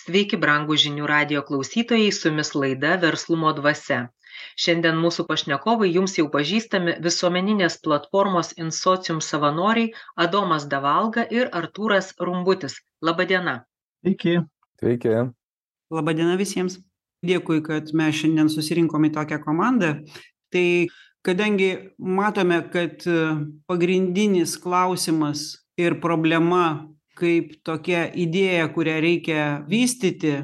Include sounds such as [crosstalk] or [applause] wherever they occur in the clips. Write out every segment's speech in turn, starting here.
Sveiki, brangų žinių radio klausytojai, su jumis laida Verslumo dvasia. Šiandien mūsų pašnekovai jums jau pažįstami visuomeninės platformos Insocium savanoriai Adomas Davalga ir Artūras Rumbutis. Labadiena. Sveiki. Sveiki. Labadiena visiems. Dėkui, kad mes šiandien susirinkom į tokią komandą. Tai kadangi matome, kad pagrindinis klausimas ir problema kaip tokia idėja kurią reikia vystyti.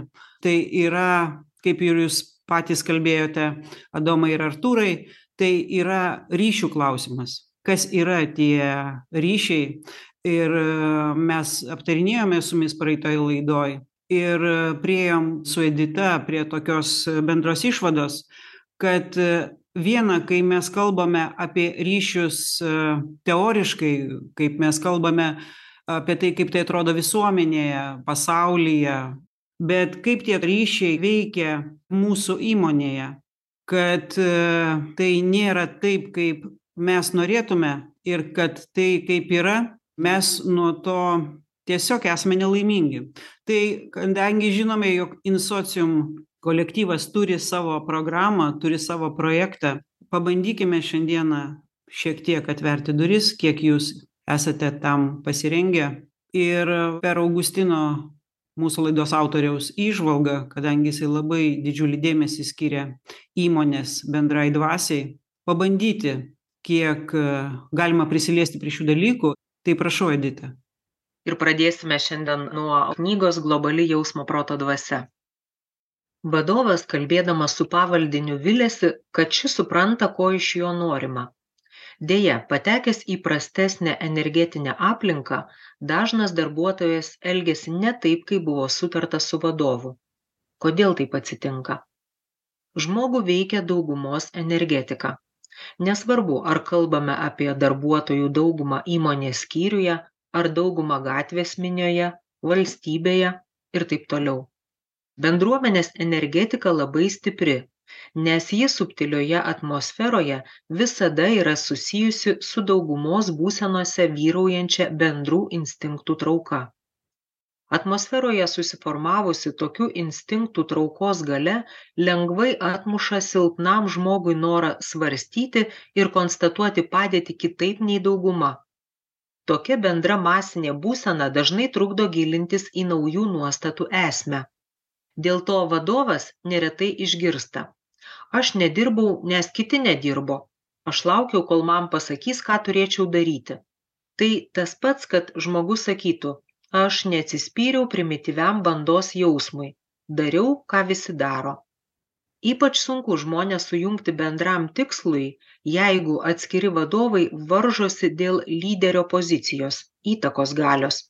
Tai yra kaip ir jūs patys kalbėjote adomai ir artūrai tai yra ryšių klausimas. Kas yra tie ryšiai? Ir mes aptarinėjome su jumis praeitoj laidoj ir priėjom su edita prie tokios bendros išvados kad viena kai mes kalbame apie ryšius teoriškai kaip mes kalbame apie tai kaip tai atrodo visuomenėje pasaulyje bet kaip tie ryšiai veikia mūsų įmonėje kad tai nėra taip kaip mes norėtume ir kad tai kaip yra mes nuo to tiesiog esame nelaimingi. Tai kadangi žinome jog insocium kolektyvas turi savo programą turi savo projektą pabandykime šiandieną šiek tiek atverti duris kiek jūs esate tam pasirengę. Ir per augustino mūsų laidos autoriaus įžvalgą kadangi jisai labai didžiulį dėmesį skiria įmonės bendrai dvasiai pabandyti kiek galima prisiliesti prie šių dalykų. Tai prašau edita. Ir pradėsime šiandien nuo knygos globali jausmo proto dvasia. Vadovas kalbėdamas su pavaldiniu viliasi kad šis supranta ko iš jo norima deja patekęs į prastesnę energetinę aplinką dažnas darbuotojas elgiasi ne taip kaip buvo sutarta su vadovu. Kodėl taip atsitinka? Žmogų veikia daugumos energetika. Nesvarbu ar kalbame apie darbuotojų daugumą įmonės skyriuje ar daugumą gatvės minioje valstybėje ir taip toliau. Bendruomenės energetika labai stipri nes ji subtilioje atmosferoje visada yra susijusi su daugumos būsenose vyraujančia bendrų instinktų trauka. Atmosferoje susiformavusi tokių instinktų traukos galia lengvai atmuša silpnam žmogui norą svarstyti ir konstatuoti padėtį kitaip nei dauguma. Tokia bendra masinė būsena dažnai trukdo gilintis į naujų nuostatų esmę. Dėl to vadovas neretai išgirsta aš nedirbau nes kiti nedirbo. Aš laukiau kol man pasakys ką turėčiau daryti. Tai tas pats kad žmogus sakytų aš neatsispyriau primityviam bandos jausmui. Dariau ką visi daro. Ypač sunku žmones sujungti bendram tikslui jeigu atskiri vadovai varžosi dėl lyderio pozicijos įtakos galios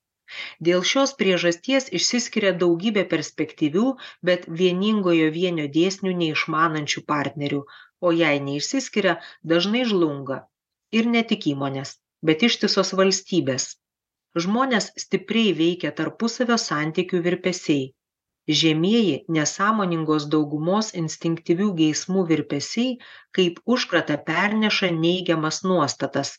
dėl šios priežasties išsiskiria daugybė perspektyvių bet vieningojo vienio dėsnių neišmanančių partnerių. O jei neišsiskiria dažnai žlunga. Ir ne tik įmonės bet ištisos valstybės. Žmones stipriai veikia tarpusavio santykių virpesiai. Žemieji nesąmoningos daugumos instinktyvių geismų virpesiai kaip užkratą perneša neigiamas nuostatas.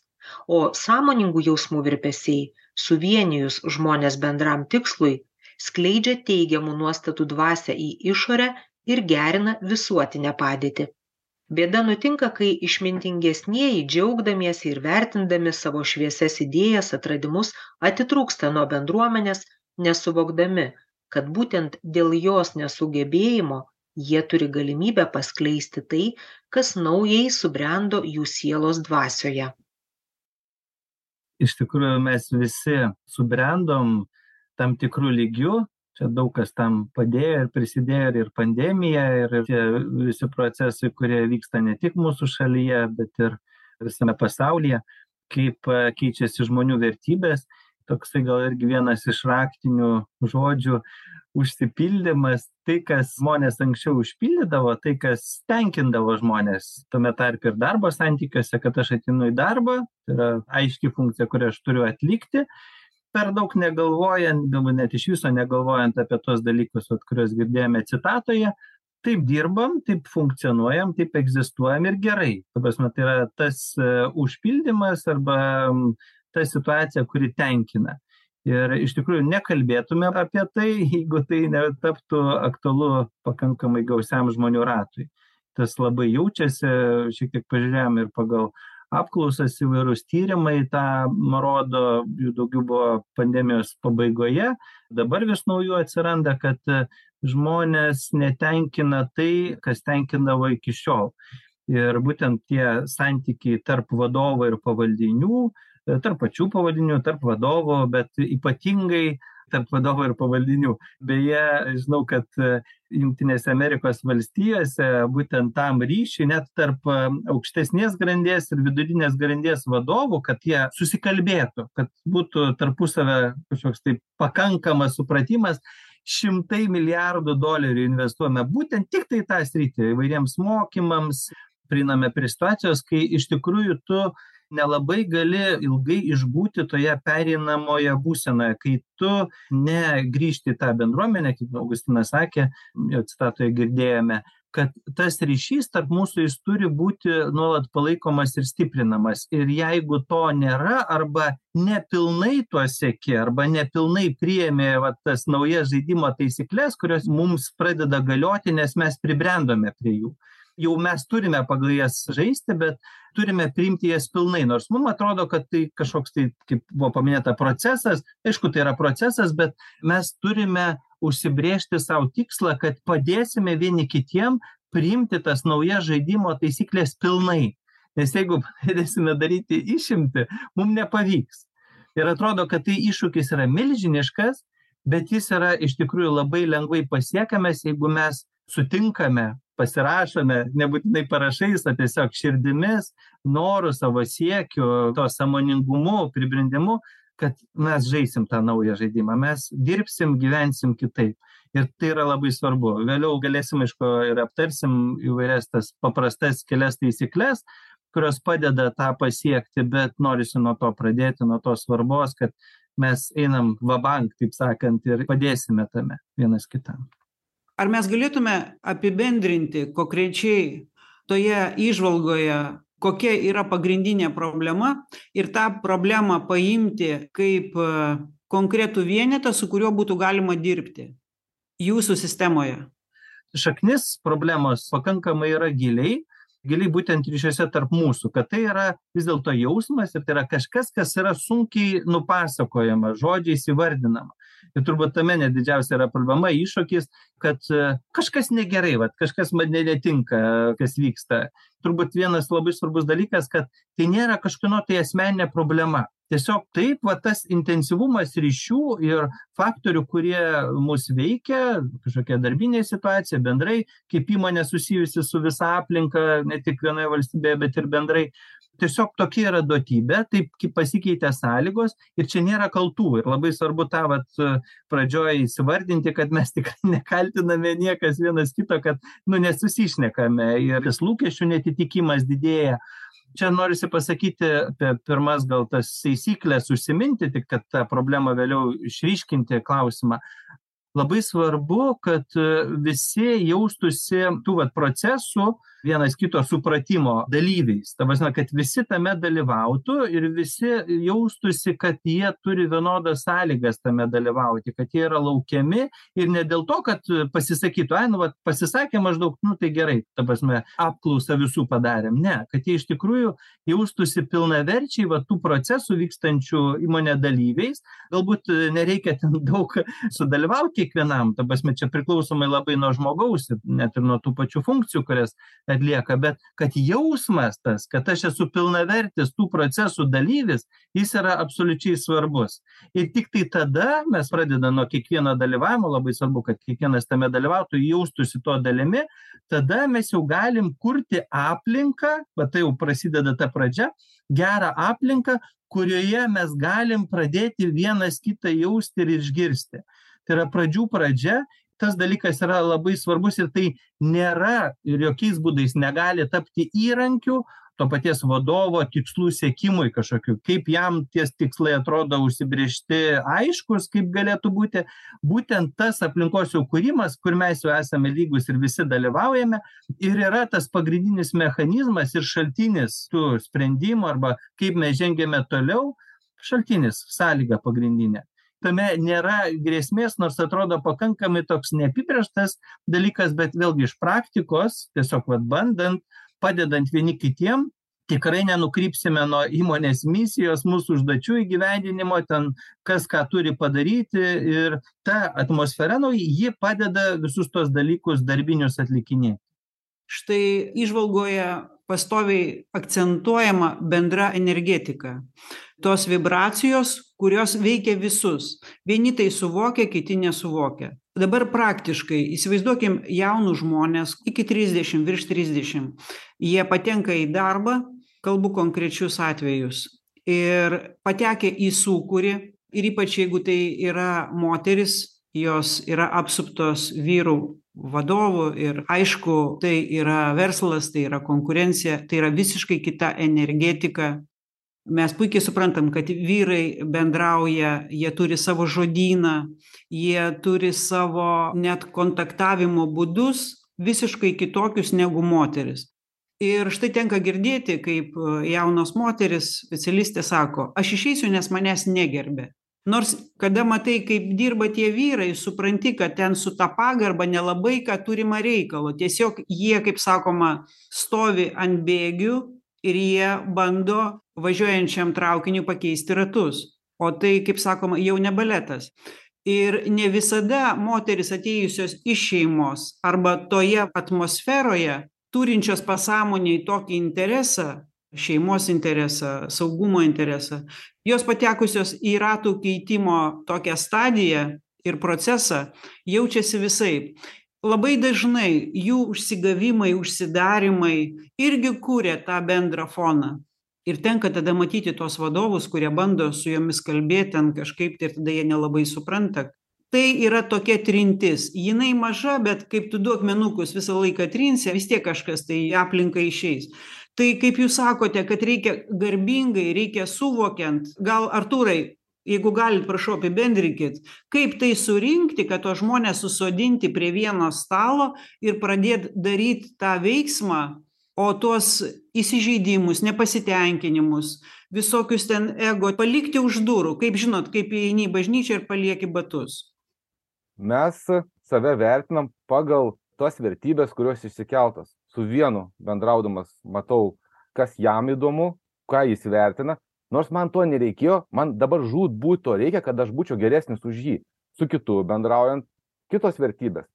O sąmoningų jausmų virpesiai suvienijus žmones bendram tikslui skleidžia teigiamų nuostatų dvasią į išorę ir gerina visuotinę padėtį. Bėda nutinka kai išmintingesnieji džiaugdamiesi ir vertindami savo šviesias idėjas atradimus atitrūksta nuo bendruomenės nesuvokdami kad būtent dėl jos nesugebėjimo jie turi galimybę paskleisti tai kas naujai subrendo jų sielos dvasioje iš tikrųjų mes visi subrendom tam tikru lygiu. Čia daug kas tam padėjo ir prisidėjo ir pandemija ir tie visi procesai kurie vyksta ne tik mūsų šalyje bet ir visame pasaulyje kaip keičiasi žmonių vertybės toksai gal irgi vienas iš raktinių žodžių užsipildymas tai kas žmones anksčiau užpildydavo tai kas tenkindavo žmones tame tarpe ir darbo santykiuose kad aš ateinu į darbą tai yra aiški funkcija kurią aš turiu atlikti per daug negalvojant galbūt net iš viso negalvojant apie tuos dalykus vat kuriuos girdėjome citatoje taip dirbam taip funkcionuojam taip egzistuojam ir gerai. Ta prasme tai yra tas užpildymas arba ta situacija kuri tenkina Ir iš tikrųjų nekalbėtume apie tai, jeigu tai netaptų aktualu pakankamai gausiam žmonių ratui. Tas labai jaučiasi, šiek tiek pažiūrėjom ir pagal apklausas įvairūs tyrimai tą rodo, jų daugiau buvo pandemijos pabaigoje, dabar vis naujų atsiranda, kad žmonės netenkina tai, kas tenkindavo iki šiol. Ir būtent tie santykiai tarp vadovo ir pavaldinių, tarp pačių pavaldinių, tarp vadovo, bet ypatingai tarp vadovo ir pavaldinių. Beje, žinau, kad Junktinėse Amerikos valstijose būtent tam ryšiui net tarp aukštesnės grandies ir vidurinės grandies vadovų, kad jie susikalbėtų, kad būtų tarpusavę kažkoks tai pakankamas supratimas, šimtai milijardų dolerių investuojame būtent tik tai tą sritį įvairiems mokymams, prieiname prie situacijos, kai iš tikrųjų tu nelabai gali ilgai išbūti toje pereinamoje būsenoje, kai tu negrįžti į tą bendruomenę, kaip Augustinas sakė, jo citatoje girdėjome, kad tas ryšys tarp mūsų jis turi būti nuolat palaikomas ir stiprinamas. Ir jeigu to nėra, arba nepilnai tuo sėki, arba nepilnai priėmė va, tas naujas žaidimo taisyklės, kurios mums pradeda galioti, nes mes pribrendome prie jų jau mes turime pagal jas žaisti, bet turime priimti jas pilnai. Nors mums atrodo, kad tai kažkoks, tai, kaip buvo paminėta, procesas, aišku, tai yra procesas, bet mes turime užsibriežti savo tikslą, kad padėsime vieni kitiem priimti tas naujas žaidimo taisyklės pilnai. Nes jeigu [laughs] pradėsime daryti išimti, mums nepavyks. Ir atrodo, kad tai iššūkis yra milžiniškas, bet jis yra iš tikrųjų labai lengvai pasiekiamas, jeigu mes sutinkame pasirašome nebūtinai parašais, o tiesiog širdimis, noru, savo siekiu, to samoningumu, pribrendimu, kad mes žaisim tą naują žaidimą, mes dirbsim, gyvensim kitaip. Ir tai yra labai svarbu. Vėliau galėsim, aišku, ir aptarsim įvairias tas paprastas kelias taisyklės, kurios padeda tą pasiekti, bet norisi nuo to pradėti, nuo to svarbos, kad mes einam vabank, taip sakant, ir padėsime tame vienas kitam ar mes galėtume apibendrinti konkrečiai toje įžvalgoje kokia yra pagrindinė problema ir tą problemą paimti kaip e, konkretų vienetą, su kuriuo būtų galima dirbti jūsų sistemoje? Šaknis problemos pakankamai yra giliai, giliai būtent ryšiuose tarp mūsų, kad tai yra vis dėlto jausmas ir tai yra kažkas, kas yra sunkiai nupasakojama, žodžiais įvardinama. Ir turbūt tame net didžiausia yra problema, iššūkis, kad e, kažkas negerai, vat, kažkas man netinka, kas vyksta. Turbūt vienas labai svarbus dalykas, kad tai nėra kažkieno tai asmeninė problema. Tiesiog taip, va, tas intensyvumas ryšių ir faktorių, kurie mus veikia, kažkokia darbinė situacija, bendrai, kaip įmonė susijusi su visa aplinka, ne tik vienoje valstybėje, bet ir bendrai, tiesiog tokia yra duotybė, taip pasikeitė sąlygos ir čia nėra kaltų. Ir labai svarbu tą vat, pradžioje įsivardinti, kad mes tikrai [laughs] nekaltiname niekas vienas kito, kad nu, nesusišnekame ir tas lūkesčių netitikimas didėja. Čia norisi pasakyti apie pirmas gal tas taisyklės užsiminti, tik kad tą problemą vėliau išryškinti klausimą labai svarbu, kad visi jaustųsi tų vat, procesų vienas kito supratimo dalyviais. Ta prasme, kad visi tame dalyvautų ir visi jaustųsi, kad jie turi vienodas sąlygas tame dalyvauti, kad jie yra laukiami ir ne dėl to, kad pasisakytų, ai, nu, va, pasisakė maždaug, nu tai gerai, ta prasme, apklausą visų padarėm. Ne, kad jie iš tikrųjų jaustųsi pilnaverčiai va, tų procesų vykstančių įmonė dalyviais. Galbūt nereikia ten [laughs] daug sudalyvauti kiekvienam, ta prasme, čia priklausomai labai nuo žmogaus, net ir nuo tų pačių funkcijų, kurias atlieka, bet kad jausmas tas, kad aš esu pilnavertis tų procesų dalyvis, jis yra absoliučiai svarbus. Ir tik tai tada mes pradedame nuo kiekvieno dalyvavimo, labai svarbu, kad kiekvienas tame dalyvautų, jaustųsi to dalimi, tada mes jau galim kurti aplinką, bet tai jau prasideda ta pradžia, gerą aplinką, kurioje mes galim pradėti vienas kitą jausti ir išgirsti. Tai yra pradžių pradžia tas dalykas yra labai svarbus ir tai nėra ir jokiais būdais negali tapti įrankiu to paties vadovo tikslų siekimui kažkokiu, kaip jam ties tikslai atrodo užsibriežti aiškus, kaip galėtų būti, būtent tas aplinkos jau kūrimas, kur mes jau esame lygus ir visi dalyvaujame, ir yra tas pagrindinis mechanizmas ir šaltinis tų sprendimų arba kaip mes žengėme toliau, šaltinis, sąlyga pagrindinė. Tame nėra grėsmės nors atrodo pakankamai toks neapibrėžtas dalykas bet vėlgi iš praktikos tiesiog vat bandant padedant vieni kitiem tikrai nenukrypsime nuo įmonės misijos mūsų užduočių įgyvendinimo ten kas ką turi padaryti ir ta atmosfera nu ji padeda visus tuos dalykus darbinius atlikinėti. Štai įžvalgoje pastoviai akcentuojama bendra energetika. Tos vibracijos kurios veikia visus. Vieni tai suvokia kiti nesuvokia. Dabar praktiškai įsivaizduokim jaunus žmones iki trisdešim virš trisdešim jie patenka į darbą kalbu konkrečius atvejus ir patekę į sūkurį ir ypač jeigu tai yra moterys jos yra apsuptos vyrų vadovų ir aišku tai yra verslas tai yra konkurencija tai yra visiškai kita energetika. Mes puikiai suprantam kad vyrai bendrauja jie turi savo žodyną jie turi savo net kontaktavimo būdus visiškai kitokius negu moterys ir štai tenka girdėti kaip jaunos moterys specialistės sako aš išeisiu nes manęs negerbia nors kada matai kaip dirba tie vyrai supranti kad ten su ta pagarba nelabai ką turima reikalo. Tiesiog jie kaip sakoma stovi ant bėgių ir jie bando važiuojančiam traukiniui pakeisti ratus. O tai kaip sakoma jau ne baletas. Ir ne visada moterys atėjusios iš šeimos arba toje atmosferoje turinčios pasąmonėj tokį interesą šeimos interesą saugumo interesą. Jos patekusios į ratų keitimo tokią stadiją ir procesą jaučiasi visaip. Labai dažnai jų užsigavimai užsidarymai irgi kuria tą bendrą foną. Ir tenka tada matyti tuos vadovus kurie bando su jomis kalbėt ten kažkaip tai ir tada jie nelabai supranta. Tai yra tokia trintis. Jinai maža bet kaip tu du akmenukus visą laiką trinsi vis tiek kažkas tai į aplinką išeis tai kaip jūs sakote kad reikia garbingai reikia suvokiant gal artūrai jeigu galit prašau apibendrinkit kaip tai surinkti kad tuos žmones susodinti prie vieno stalo ir pradėt daryt tą veiksmą o tuos įsižeidimus nepasitenkinimus visokius ten ego palikti už durų. Kaip žinot kaip įeini į bažnyčią ir palieki batus? Mes save vertinam pagal tas vertybes kurios išsikeltos su vienu bendraudamas matau kas jam įdomu ką jis vertina nors man to nereikėjo man dabar žūtbūt to reikia kad aš būčiau geresnis už jį. Su kitu bendraujant kitos vertybės.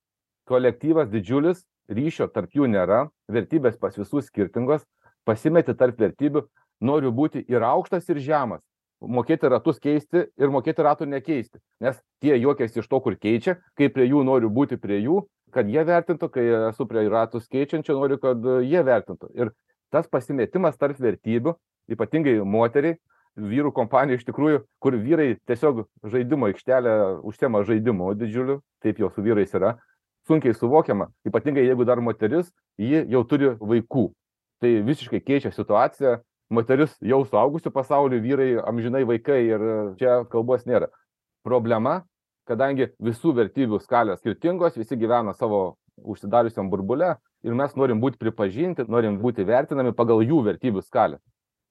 Kolektyvas didžiulis ryšio tarp jų nėra vertybės pas visus skirtingos pasimeti tarp vertybių noriu būti ir aukštas ir žemas. Mokėti ratus keisti ir mokėti ratų nekeisti nes tie juokiasi iš to kur keičia kai prie jų noriu būti prie jų kad jie vertintų kai esu prie ratus keičiančių noriu kad jie vertintų. Ir tas pasimetimas tarp vertybių ypatingai moteriai vyrų kompanijoj iš tikrųjų kur vyrai tiesiog žaidimų aikštelė užsiema žaidimu didžiuliu taip jau su vyrais yra sunkiai suvokiama. Ypatingai jeigu dar moteris ji jau turi vaikų. Tai visiškai keičia situaciją. Moteris jau suaugusių pasauly vyrai amžinai vaikai ir čia kalbos nėra. Problema kadangi visų vertybių skalės skirtingos visi gyvena savo užsidariusiam burbule ir mes norim būt pripažinti norim būti vertinami pagal jų vertybių skalę.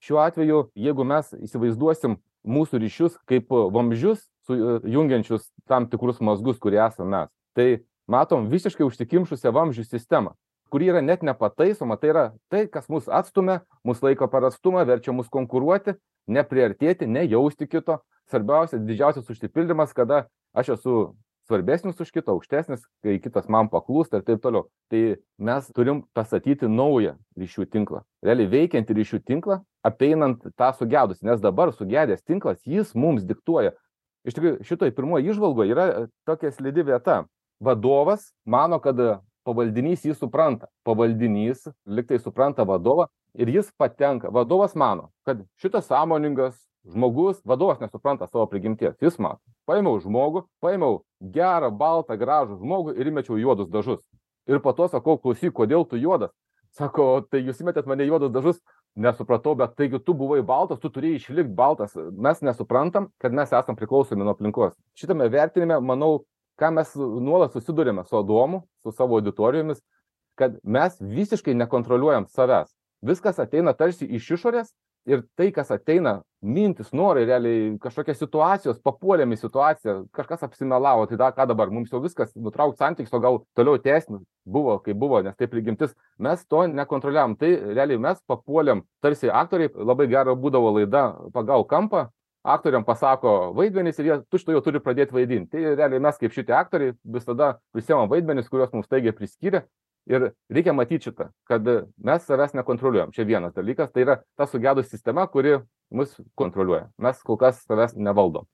Šiuo atveju jeigu mes įsivaizduosim mūsų ryšius kaip vamzdžius sujungiančius tam tikrus mazgus kurie esam mes tai matom visiškai užsikimšusią vamzdžių sistemą kuri yra net nepataisoma tai yra tai kas mus atstumia mus laiko per atstumą verčia mus konkuruoti nepriartėti nejausti kito svarbiausia didžiausias užsipildymas kada aš esu svarbesnis už kitą aukštesnis kai kitas man paklūsta ir taip toliau. Tai mes turim pastatyti naują ryšių tinklą. Realiai veikiantį ryšių tinklą apeinant tą sugedusį nes dabar sugedęs tinklas jis mums diktuoja. Iš tikrųjų šitoj pirmoj įžvalgoj yra tokia slidi vieta. Vadovas mano kad pavaldinys jį supranta. Pavaldinys lygtai supranta vadovą ir jis patenka. Vadovas mano kad šitas sąmoningas žmogus vadovas nesupranta savo prigimties. Jis mato. Paėmiau žmogų paėmiau gerą baltą gražų žmogų ir įmečiau juodus dažus. Ir po to sakau klausyk kodėl tu juodas? Sako tai jūs įmetėt man į juodus dažus? Nesupratau bet taigi tu buvai baltas tu turėjai išlikt baltas. Mes nesuprantam kad mes esam priklausomi nuo aplinkos. Šitame vertinime manau ką mes nuolat susiduriame su adomu su savo auditorijomis kad mes visiškai nekontroliuojam savęs. Viskas ateina tarsi iš išorės ir tai kas ateina mintis, norai, realiai kažkokios situacijos, papuolėm į situaciją, kažkas apsimelavo, tai da, ką dabar, mums jau viskas nutraukti santykius, o gal toliau tęsnis buvo, kaip buvo, nes taip prigimtis, mes to nekontroliavom. Tai realiai mes papuolėm, tarsi aktoriai, labai gera būdavo laida pagal kampą, aktoriam pasako vaidmenys ir jie tučto jau turi pradėti vaidinti. Tai realiai mes kaip šitie aktoriai visada prisimam vaidmenys, kuriuos mums taigiai priskyrė Ir reikia matyti šitą, kad mes savęs nekontroliuojam. Čia vienas dalykas, tai yra ta sugedus sistema, kuri mus kontroliuoja. Mes kol kas savęs nevaldom.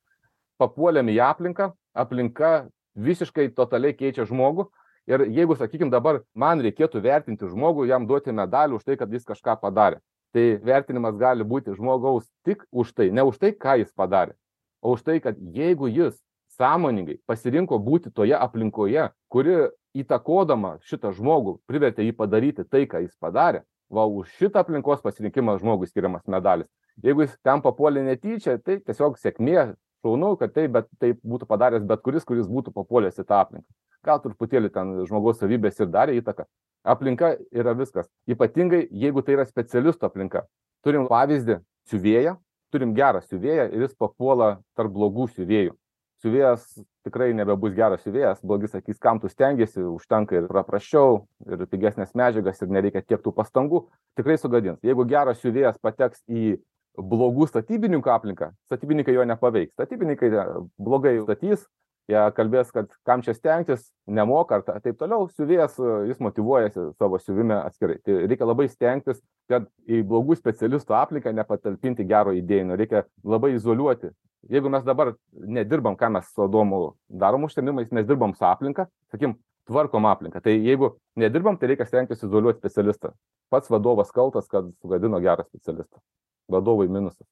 Papuolėm į aplinką, aplinka visiškai totaliai keičia žmogų. Ir jeigu, sakykime, dabar man reikėtų vertinti žmogų, jam duoti medalį už tai, kad jis kažką padarė, tai vertinimas gali būti žmogaus tik už tai, ne už tai, ką jis padarė, o už tai, kad jeigu jis sąmoningai pasirinko būti toje aplinkoje, kuri įtakodama šitą žmogų privertė jį padaryti tai, ką jis padarė, va už šitą aplinkos pasirinkimą žmogui skiriamas medalis. Jeigu jis ten papuolė netyčia, tai tiesiog sėkmė, šaunu, kad tai, bet tai būtų padaręs bet kuris, kuris būtų papuolęs į tą aplinką. Gal truputėlį ten žmogaus savybės ir darė įtaką. Aplinka yra viskas. Ypatingai, jeigu tai yra specialistų aplinka. Turim pavyzdį siuvėją, turim gerą siuvėją ir jis papuola tarp blogų siuvėjų siuvėjas tikrai nebebus geras siuvėjas, blogi sakys, kam tu stengiasi, užtenka ir paprasčiau, ir pigesnės medžiagas, ir nereikia tiek tų pastangų, tikrai sugadins. Jeigu geras siuvėjas pateks į blogų statybininkų aplinką, statybininkai jo nepaveiks. Statybininkai e, blogai statys, jie kalbės, kad kam čia stengtis, nemoka ar taip toliau, siuvėjas e, jis motivuojasi savo siuvime atskirai. Tai reikia labai stengtis, kad į blogų specialistų aplinką nepatalpinti gero idėjino, reikia labai izoliuoti jeigu mes dabar nedirbam, ką mes su Adomu darom užsienimais, mes dirbam su aplinka, sakim, tvarkom aplinką. Tai jeigu nedirbam, tai reikia stengtis izoliuoti specialistą. Pats vadovas kaltas, kad sugadino gerą specialistą. Vadovai minusas.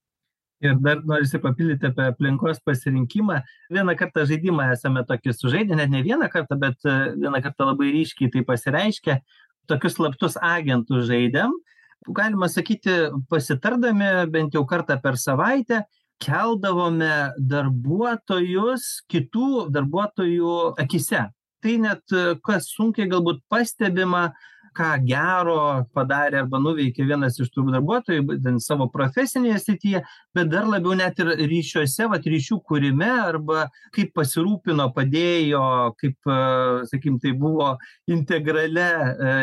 Ir dar norisi papildyti apie aplinkos pasirinkimą. Vieną kartą žaidimą esame tokį sužaidę, net ne vieną kartą, bet e, vieną kartą labai ryškiai tai pasireiškia. Tokius slaptus agentus žaidėm. Galima sakyti, pasitardami bent jau kartą per savaitę, keldavome darbuotojus kitų darbuotojų akise. Tai net kas sunkiai galbūt pastebima, ką gero padarė arba nuveikė vienas iš tų darbuotojų, būtent savo profesinėje srityje, bet dar labiau net ir ryšiuose, va, ryšių kūrime arba kaip pasirūpino, padėjo, kaip, sakykim, tai buvo integrale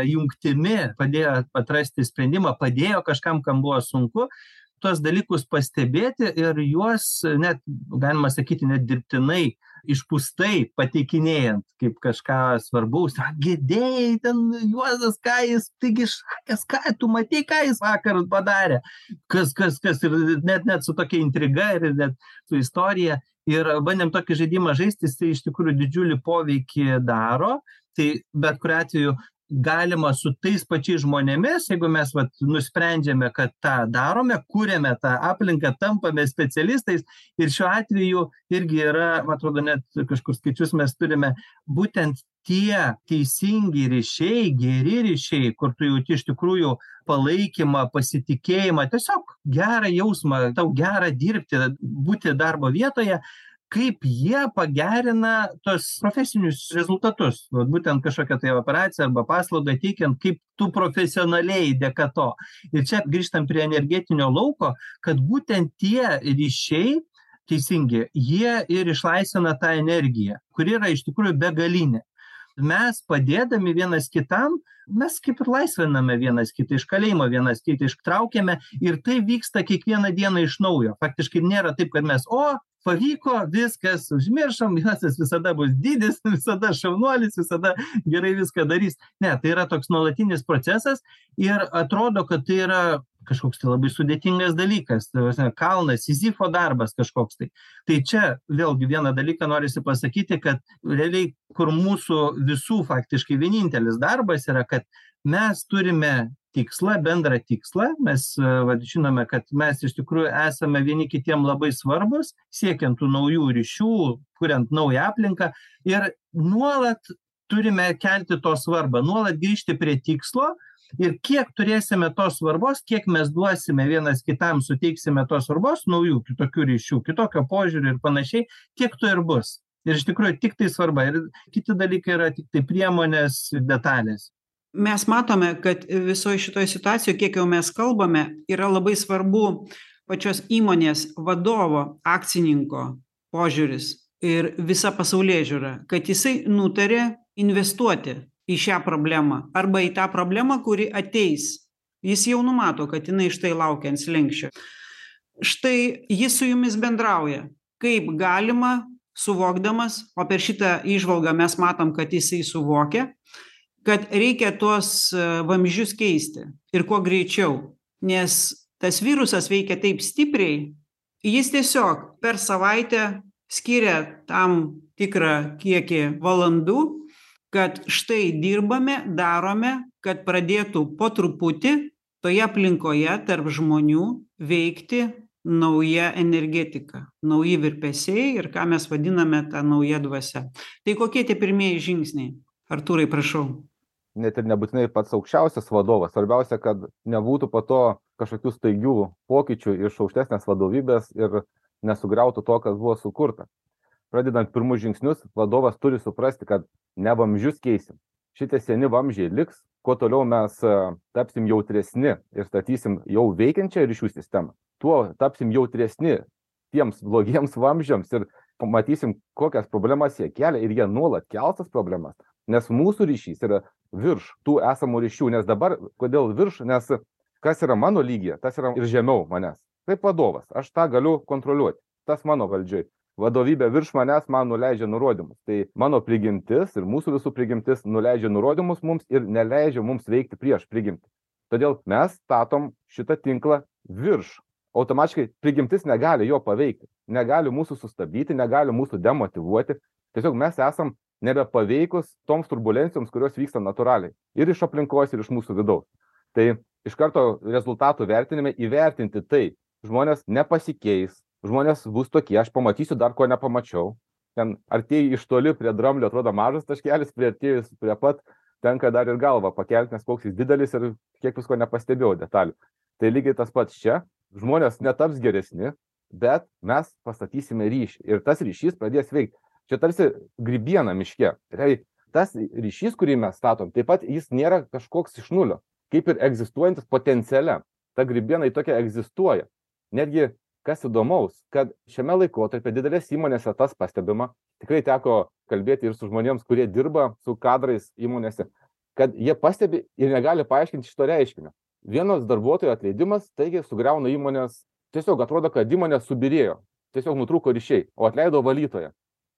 jungtimi, padėjo atrasti sprendimą, padėjo kažkam, kam buvo sunku tuos dalykus pastebėti ir juos net, galima sakyti, net dirbtinai, išpūstai pateikinėjant kaip kažką svarbaus. Gėdėjai ten Juozas, ką jis, taigi šakės, ką tu matei, ką jis vakar padarė. Kas, kas, kas ir net, net su tokia intriga ir net su istorija. Ir bandėm tokį žaidimą žaisti, jis tai iš tikrųjų didžiulį poveikį daro. Tai bet kuriu atveju galima su tais pačiais žmonėmis, jeigu mes vat, nusprendžiame, kad tą darome, kūrėme tą aplinką, tampame specialistais ir šiuo atveju irgi yra, man atrodo, net kažkur skaičius mes turime, būtent tie teisingi ryšiai, geri ryšiai, kur tu jauti iš tikrųjų palaikymą, pasitikėjimą, tiesiog gerą jausmą, tau gerą dirbti, būti darbo vietoje, kaip jie pagerina tuos profesinius rezultatus vat būtent kažkokią tai operaciją arba paslaugą teikiant kaip tu profesionaliai dėka to. Ir čia grįžtam prie energetinio lauko kad būtent tie ryšiai teisingi jie ir išlaisvina tą energiją kuri yra iš tikrųjų begalinė. Mes padėdami vienas kitam mes kaip ir laisviname vienas kitą iš kalėjimo vienas kitą ištraukiame ir tai vyksta kiekvieną dieną iš naujo. Faktiškai nėra taip kad mes o pavyko viskas užmiršom [laughs] Juozas visada bus didis visada šaunuolis visada gerai viską darys. Ne tai yra toks nuolatinis procesas ir atrodo kad tai yra kažkoks tai labai sudėtingas dalykas ta prasme kalnas sizifo darbas kažkoks tai. Tai čia vėlgi vieną dalyką norisi pasakyti kad realiai kur mūsų visų faktiškai vienintelis darbas yra kad mes turime tikslą bendrą tikslą. Mes vat žinome kad mes iš tikrųjų esame vieni kitiem labai svarbūs siekiant tų naujų ryšių kuriant naują aplinką. Ir nuolat turime kelti to svarbą nuolat grįžti prie tikslo. Ir kiek turėsime tos svarbos kiek mes duosime vienas kitam suteiksime tos svarbos naujų kitokių ryšių kitokio požiūrio ir panašiai tiek to ir bus. Ir iš tikrųjų tiktai svarba. Ir kiti dalykai yra tiktai priemonės detalės mes matome kad visoj šitoj situacijoj kiek jau mes kalbame yra labai svarbu pačios įmonės vadovo akcininko požiūris ir visa pasaulėžiūra kad jisai nutarė investuoti į šią problemą arba į tą problemą kuri ateis. Jis jau numato kad jinai štai laukia ant slenksčio. Štai jis su jumis bendrauja. Kaip galima suvokdamas o per šitą įžvalgą mes matom kad jisai suvokia kad reikia tuos vamzdžius keisti ir kuo greičiau nes tas virusas veikia taip stipriai jis tiesiog per savaitę skiria tam tikrą kiekį valandų kad štai dirbame darome kad pradėtų po truputį toje aplinkoje tarp žmonių veikti nauja energetika nauji virpesiai ir ką mes vadiname ta nauja dvasia. Tai kokie tie pirmieji žingsniai? Artūrai prašau net ir nebūtinai pats aukščiausias vadovas. Svarbiausia kad nebūtų po to kažkokių staigių pokyčių iš aukštesnės vadovybės ir nesugriautų to kas buvo sukurta. Pradedant pirmus žingsnius vadovas turi suprasti kad ne vamzdžius keisim. Šitie seni vamzdžiai liks kuo toliau mes tapsim jautresni ir statysim jau veikiančią ryšių sistemą tuo tapsim jautresni tiems blogiems vamzdžiams ir pamatysim kokias problemas jie kelia ir jie nuolat kels tas problemas. Nes mūsų ryšys yra virš tų esamų ryšių nes dabar kodėl virš nes kas yra mano lygyje tas yra ir žemiau manęs. Kaip vadovas aš tą galiu kontroliuot tas mano valdžioj. Vadovybė virš manęs man nuleidžia nurodymus. Tai mano prigimtis ir mūsų visų prigimtis nuleidžia nurodymus mums ir neleidžia mums veikti prieš prigimtį. Todėl mes statom šitą tinklą virš. Automatiškai prigimtis negali jo paveikti. Negali mūsų sustabdyti negali mūsų demotyvuoti tiesiog mes esam nebepaveikūs toms turbulencijoms kurios vyksta natūraliai ir iš aplinkos ir iš mūsų vidaus. Tai iš karto rezultatų vertinime įvertinti tai žmonės nepasikeis žmonės bus tokie aš pamatysiu dar ko nepamačiau. Ten artėji iš toli prie dramblio atrodo mažas taškelis priartėjus prie pat tenka dar ir galvą pakelt nes koks jis didelis ir kiek visko nepastebėjau detalių. Tai lygiai tas pats čia žmonės netaps geresni bet mes pastatysime ryšį. Ir tas ryšys pradės veikt čia tarsi grybiena miške. Realiai tas ryšys kurį mes statom taip pat jis nėra kažkoks iš nulio kaip ir egzistuojantis potenciale. Ta grybiena ji tokia egzistuoja. Netgi kas įdomaus kad šiame laikotarpyje didelėse įmonėse tas pastebima. Tikrai teko kalbėti ir su žmonėms kurie dirba su kadrais įmonėse kad jie pastebi ir negali paaiškinti šito reiškinio. Vienas darbuotojo atleidimas staigiai sugriauna įmonės. Tiesiog atrodo kad įmonė subyrėjo. Tiesiog nutrūko ryšiai o atleido valytoją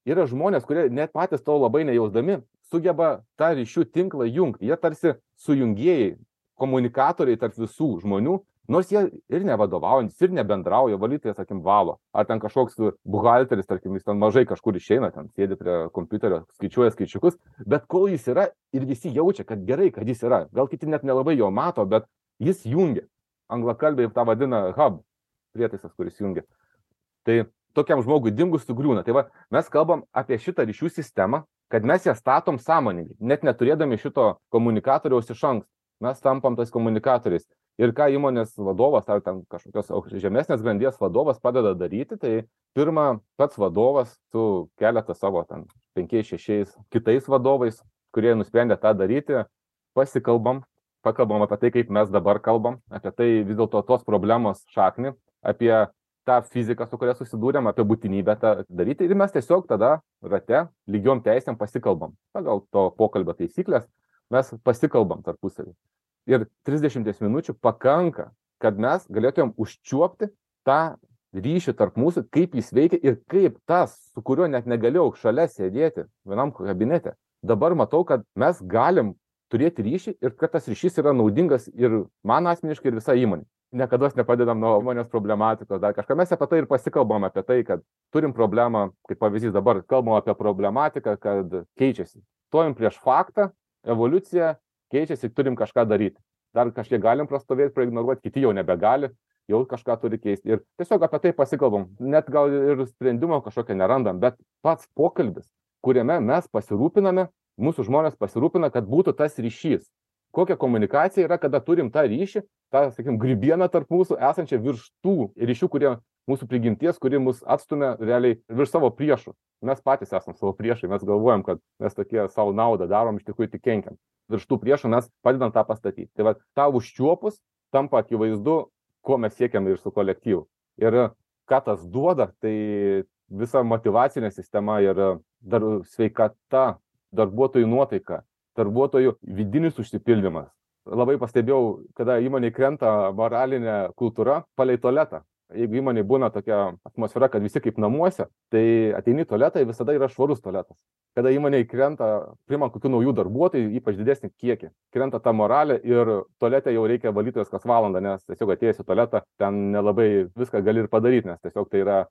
yra žmonės kurie net patys to labai nejausdami sugeba tą ryšių tinklą jungt. Jie tarsi sujungėjai komunikatoriai tarp visų žmonių nors jie ir nevadovaujantys ir nebendrauja valytojas tarkim valo. Ar ten kažkoks buhalteris tarkim jis ten mažai kažkur išeina ten sėdi prie kompiuterio skaičiuoja skaičiukus bet kol jis yra ir visi jaučia kad gerai kad jis yra. Gal kiti net nelabai jo mato bet jis jungia. Anglakalbiai tą vadina hub prietaisas kuris jungia. Tai tokiam žmogui dingus sugriūna tai va mes kalbam apie šitą ryšių sistemą kad mes ją statom sąmoningai net neturėdami šito komunikatoriaus iš anksto. Mes tampam tais komunikatoriais. Ir ką įmonės vadovas ar ten kažkokios žemesnės grandies vadovas padeda daryti tai pirma pats vadovas su keleta savo ten penkiais šešiais kitais vadovais kurie nusprendė tą daryti pasikalbam pakalbam apie tai kaip mes dabar kalbam apie tai vis dėlto tos problemos šaknį apie tą fiziką su kuria susidūrėm apie būtinybę tą daryti. Ir mes tiesiog tada rate lygiom teisėm pasikalbam. Pagal to pokalbio taisykles mes pasikalbam tarpusavy ir trisdešimties minučių pakanka kad mes galėtumėm užčiuopti tą ryšį tarp mūsų kaip jis veikia ir kaip tas su kuriuo net negalėjau šalia sėdėti vienam kabinete dabar matau kad mes galim turėti ryšį ir kad tas ryšys yra naudingas ir man asmeniškai ir visai įmonei niekados nepadedam nuo įmonės problematikos dar kažką. Mes apie tai ir pasikalbam apie tai kad turim problemą kaip pavyzdys dabar kalbam apie problematiką kad keičiasi. Stovim prieš faktą evoliucija keičiasi turim kažką daryt dar kažkiek galim prastovėt praignoruot kiti jau nebegali jau kažką turi keist ir tiesiog apie tai pasikalbam. Net gal ir sprendimo kažkokio nerandam bet pats pokalbis kuriame mes pasirūpiname mūsų žmonės pasirūpina kad būtų tas ryšys kokia komunikacija yra kada turim tą ryšį tą sakykim grybieną tarp mūsų esančią virš tų ryšių kurie mūsų prigimties kuri mus atstumia realiai virš savo priešų. Mes patys esam savo priešai mes galvojam kad mes tokie sau naudą darom iš tikrųjų tik kenkiam. Virš tų priešų mes padedam tą pastatyt tai vat tą užčiuopus tampa akivaizdu ko mes siekiam ir su kolektyvu. Ir ką tas duoda, tai visa motivacinė sistema ir dar sveikata, darbuotojų nuotaika, darbuotojų vidinis užsipildymas. Labai pastebėjau, kada įmonė krenta moralinė kultūra palei tualetą jeigu įmonėj būna tokia atmosfera, kad visi kaip namuose, tai ateini tualetą ir visada yra švarus tualetas. Kada įmonėj krenta, primant kokių naujų darbuotojų, ypač didesnį kiekį, krenta ta moralė ir tualete jau reikia valytojas kas valandą, nes tiesiog atėjęs į tualetą, ten nelabai viską gali ir padaryti, nes tiesiog tai yra,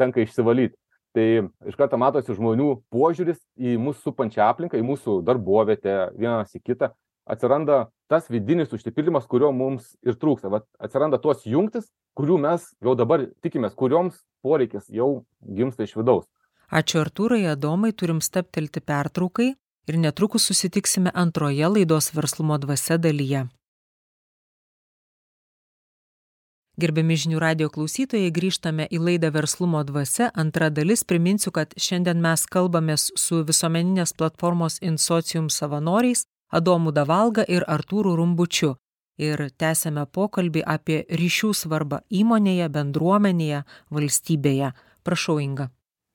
tenka išsivalyti. Tai iš karto matosi žmonių požiūris į mūsų supančią aplinką, į mūsų darbovietę, vienas į kitą, atsiranda tas vidinis užsipildymas, kurio mums ir trūksta. Vat atsiranda tos jungtis, kurių mes jau dabar tikimės, kurioms poreikis jau gimsta iš vidaus. Ačiū Artūrai, Adomai, turim steptelti pertraukai ir netrukus susitiksime antroje laidos verslumo dvasia dalyje. Gerbiami žinių radio klausytojai, grįžtame į laidą Verslumo dvasia. Antra dalis priminsiu, kad šiandien mes kalbamės su visuomeninės platformos Insocium savanoriais Adomu Davalga ir Artūru Rumbučiu ir tęsėme pokalbį apie ryšių svarbą įmonėje, bendruomenėje, valstybėje. Prašau, Inga.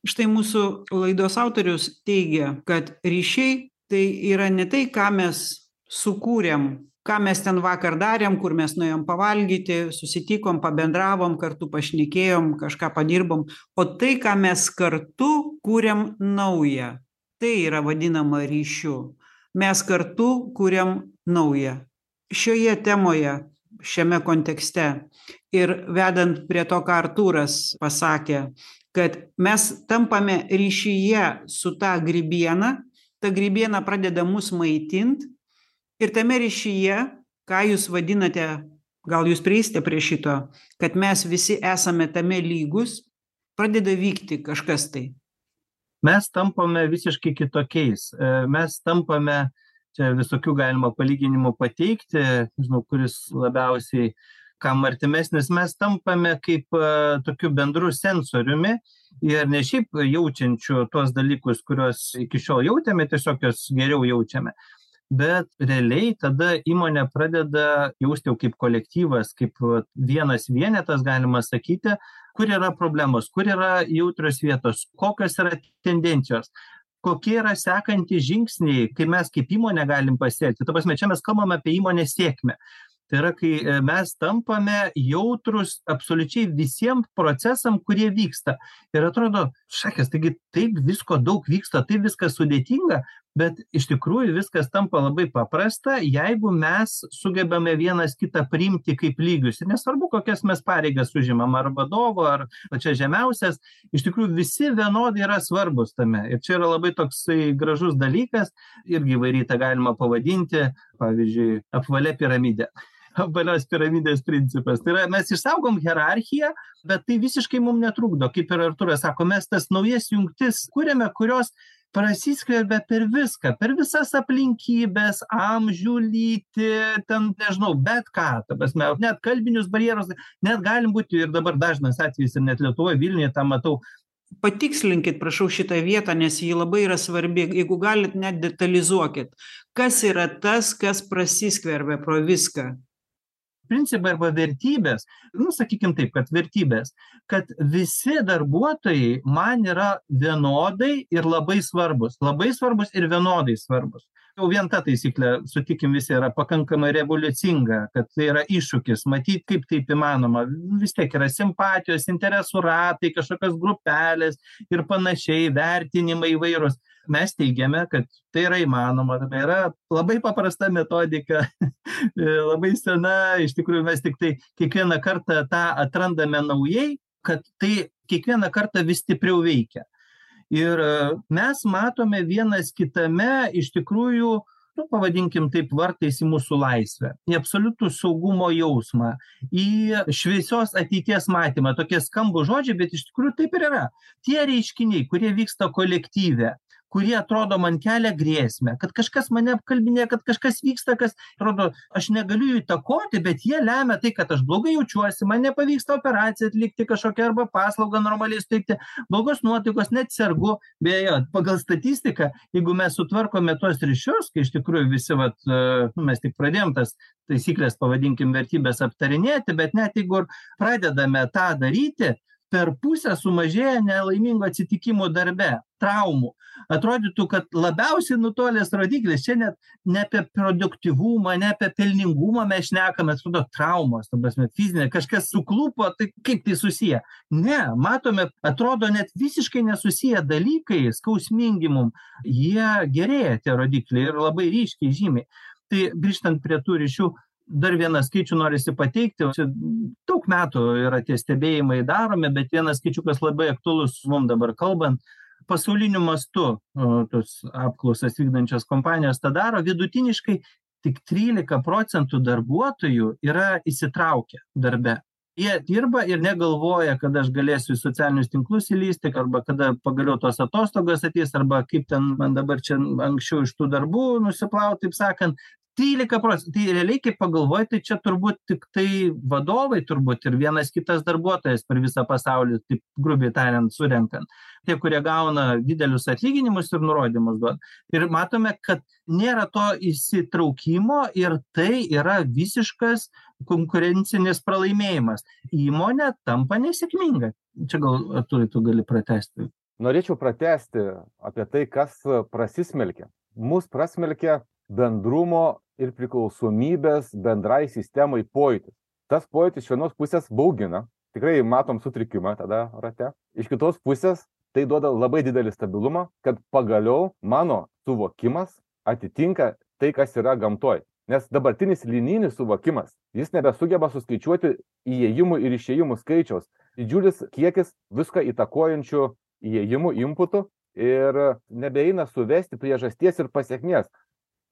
Štai mūsų laidos autorius teigia, kad ryšiai tai yra ne tai, ką mes sukūrėm, ką mes ten vakar darėm, kur mes nuėjom pavalgyti, susitikom, pabendravom, kartu pašnekėjom, kažką padirbom, o tai, ką mes kartu kūrėm naują. Tai yra vadinama ryšiu mes kartu kuriam naują. Šioje temoje, šiame kontekste ir vedant prie to, ką Artūras pasakė, kad mes tampame ryšyje su ta grybiena, ta grybiena pradeda mus maitinti ir tame ryšyje, ką jūs vadinate, gal jūs prieisite prie šito, kad mes visi esame tame lygus, pradeda vykti kažkas tai mes tampame visiškai kitokiais. E, mes tampame, čia visokių galima palyginimų pateikti, žinau, kuris labiausiai kam artimesnis, mes tampame kaip e, tokiu bendru sensoriumi ir ne šiaip jaučiančiu tuos dalykus, kuriuos iki šiol jautėme, tiesiog juos geriau jaučiame. Bet realiai tada įmonė pradeda jausti jau kaip kolektyvas, kaip vienas vienetas, galima sakyti, kur yra problemos, kur yra jautrios vietos, kokios yra tendencijos kokie yra sekantys žingsniai, kai mes kaip įmonė galim pasiekti. Ta prasme, čia mes kalbame apie įmonės sėkmę. Tai yra, kai e, mes tampame jautrus absoliučiai visiems procesam, kurie vyksta. Ir atrodo, šakės, taigi taip visko daug vyksta, taip viskas sudėtinga, bet iš tikrųjų viskas tampa labai paprasta, jeigu mes sugebame vienas kitą priimti kaip lygius. Ir nesvarbu, kokias mes pareigas užimam, ar vadovo, ar čia žemiausias, iš tikrųjų visi vienodai yra svarbus tame. Ir čia yra labai toksai gražus dalykas, irgi varytą galima pavadinti, pavyzdžiui, apvalė piramidė [laughs] apvalios piramidės principas. Tai yra, mes išsaugom hierarchiją, bet tai visiškai mums netrukdo. Kaip ir Arturas sako, mes tas naujas jungtis kūrėme, kurios prasiskverbia per viską, per visas aplinkybės, amžių lytį, ten nežinau, bet ką, ta prasme, net kalbinius barjerus, net galim būti ir dabar dažnas atvejis ir net Lietuvoje, Vilniuje tą matau, Patikslinkit, prašau, šitą vietą, nes ji labai yra svarbi. Jeigu galit, net detalizuokit. Kas yra tas, kas prasiskverbia pro viską? Principai arba vertybės, nu, sakykime taip, kad vertybės, kad visi darbuotojai man yra vienodai ir labai svarbus, labai svarbus ir vienodai svarbus. Jau vien ta taisyklė, sutikim visi, yra pakankamai revoliucinga, kad tai yra iššūkis, matyti, kaip taip įmanoma. Vis tiek yra simpatijos, interesų ratai, kažkokios grupelės ir panašiai, vertinimai įvairūs mes teigiame, kad tai yra įmanoma, tai yra labai paprasta metodika, [laughs] labai sena, iš tikrųjų mes tik tai kiekvieną kartą tą atrandame naujai, kad tai kiekvieną kartą vis stipriau veikia. Ir e, mes matome vienas kitame iš tikrųjų nu, pavadinkim taip, vartais į mūsų laisvę, į absoliutų saugumo jausmą, į šviesios ateities matymą. Tokie skambų žodžiai, bet iš tikrųjų taip ir yra. Tie reiškiniai, kurie vyksta kolektyve, kurie atrodo man kelia grėsmę kad kažkas mane apkalbinėja kad kažkas vyksta kas atrodo aš negaliu jų įtakoti bet jie lemia tai kad aš blogai jaučiuosi man nepavyksta operaciją atlikti kažkokią arba paslaugą normaliai suteikti blogos nuotaikos net sergu beje pagal statistiką jeigu mes sutvarkome tuos ryšius kai iš tikrųjų visi vat nu mes tik pradėjom tas taisykles pavadinkim vertybes aptarinėti bet net jeigu ir pradedame tą daryti per pusę sumažėja nelaimingų atsitikimų darbe traumų. Atrodytų kad labiausiai nutolęs rodiklis čia net ne apie produktyvumą ne apie pelningumą mes šnekam atrodo traumos ta prasme fizinė kažkas suklupo tai kaip tai susiję? Ne matome atrodo net visiškai nesusiję dalykai skausmingi mum. Jie gerėja tie rodikliai ir labai ryškiai žymiai. Tai grįžtant prie tų ryšių dar vieną skaičių norisi pateikti čia daug metų yra tie stebėjimai daromi bet vienas skaičiukas labai aktualus mum dabar kalbant. Pasauliniu mastu tos apklausas vykdančios kompanijos tą daro vidutiniškai tik trylika procentų darbuotojų yra įsitraukę darbe. Jie dirba ir negalvoja kada aš galėsiu į socialinius tinklus įlįsti arba kada pagaliau tos atostogos ateis arba kaip ten man dabar čia anksčiau iš tų darbų nusiplaut taip sakant trylika procentų tai realiai kai pagalvoji tai čia turbūt tiktai vadovai turbūt ir vienas kitas darbuotojas per visą pasaulį taip grubiai tariant surenkant. Tie kurie gauna didelius atlyginimus ir nurodymus duoda. Ir matome kad nėra to įsitraukimo ir tai yra visiškas konkurencinis pralaimėjimas. Įmonė tampa nesėkminga. Čia gal artūrai tu gali pratęsti norėčiau pratęsti apie tai kas prasismelkia mus prasmelkia bendrumo ir priklausomybės bendrai sistemai pojūtis. Tas pojūtis iš vienos pusės baugina tikrai matom sutrikimą tada rate. Iš kitos pusės tai duoda labai didelį stabilumą kad pagaliau mano suvokimas atitinka tai kas yra gamtoj. Nes dabartinis linijinis suvokimas jis nebesugeba suskaičiuoti įėjimų ir išėjimų skaičiaus. Didžiulis kiekis viską įtakojančių įėjimų imputų ir nebeeina suvesti priežasties ir pasekmės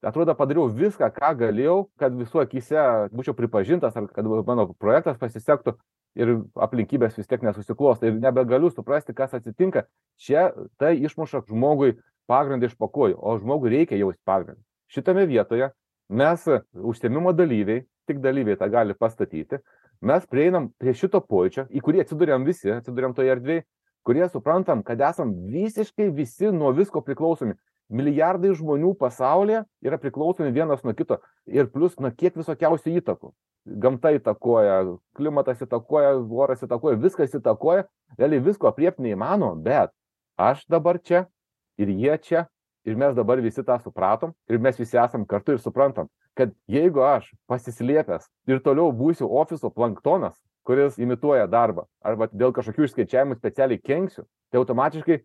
atrodo padariau viską ką galėjau kad visų akyse būčiau pripažintas ar kad mano projektas pasisektų ir aplinkybės vis tiek nesusiklosto ir nebegaliu suprasti kas atsitinka. Čia tai išmuša žmogui pagrindą iš po kojų o žmogui reikia jaust pagrindą. Šitame vietoje mes užsiėmimo dalyviai tik dalyviai tą gali pastatyti mes prieinam prie šito pojūčio į kurį atsiduriam visi atsiduriam toj erdvėj kurie suprantam kad esam visiškai visi nuo visko priklausomi milijardai žmonių pasaulyje yra priklausomi vienas nuo kito ir plius nuo kiek visokiausių įtakų. Gamta įtakoja klimatas įtakoja oras įtakoja viskas įtakoja. Realiai visko aprėpt neįmanoma bet aš dabar čia ir jie čia ir mes dabar visi tą supratom ir mes visi esam kartu ir suprantam kad jeigu aš pasislėpęs ir toliau būsiu ofiso planktonas kuris imituoja darbą arba dėl kažkokių išskaičiavimų specialiai kenksiu tai automatiškai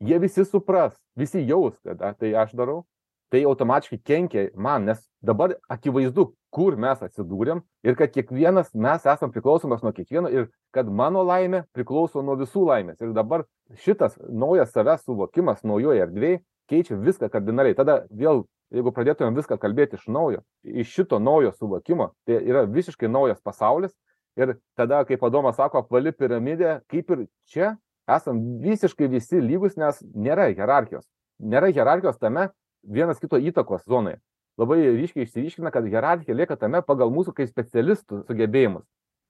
jie visi supras visi jaus kad tai aš darau. Tai automatiškai kenkia man nes dabar akivaizdu kur mes atsidūrėm ir kad kiekvienas mes esam priklausomas nuo kiekvieno ir kad mano laimė priklauso nuo visų laimės. Ir dabar šitas naujas savęs suvokimas naujoj erdvėj keičia viską kardinaliai. Tada vėl jeigu pradėtumėm viską kalbėti iš naujo iš šito naujo suvokimo tai yra visiškai naujas pasaulis. Ir tada kaip adomas sako apvali piramidė kaip ir čia esam visiškai visi lygūs nes nėra hierarchijos. Nėra hierarchijos tame vienas kito įtakos zonoje. Labai ryškiai išsiryškina kad hierarchija lieka tame pagal mūsų kaip specialistų sugebėjimus.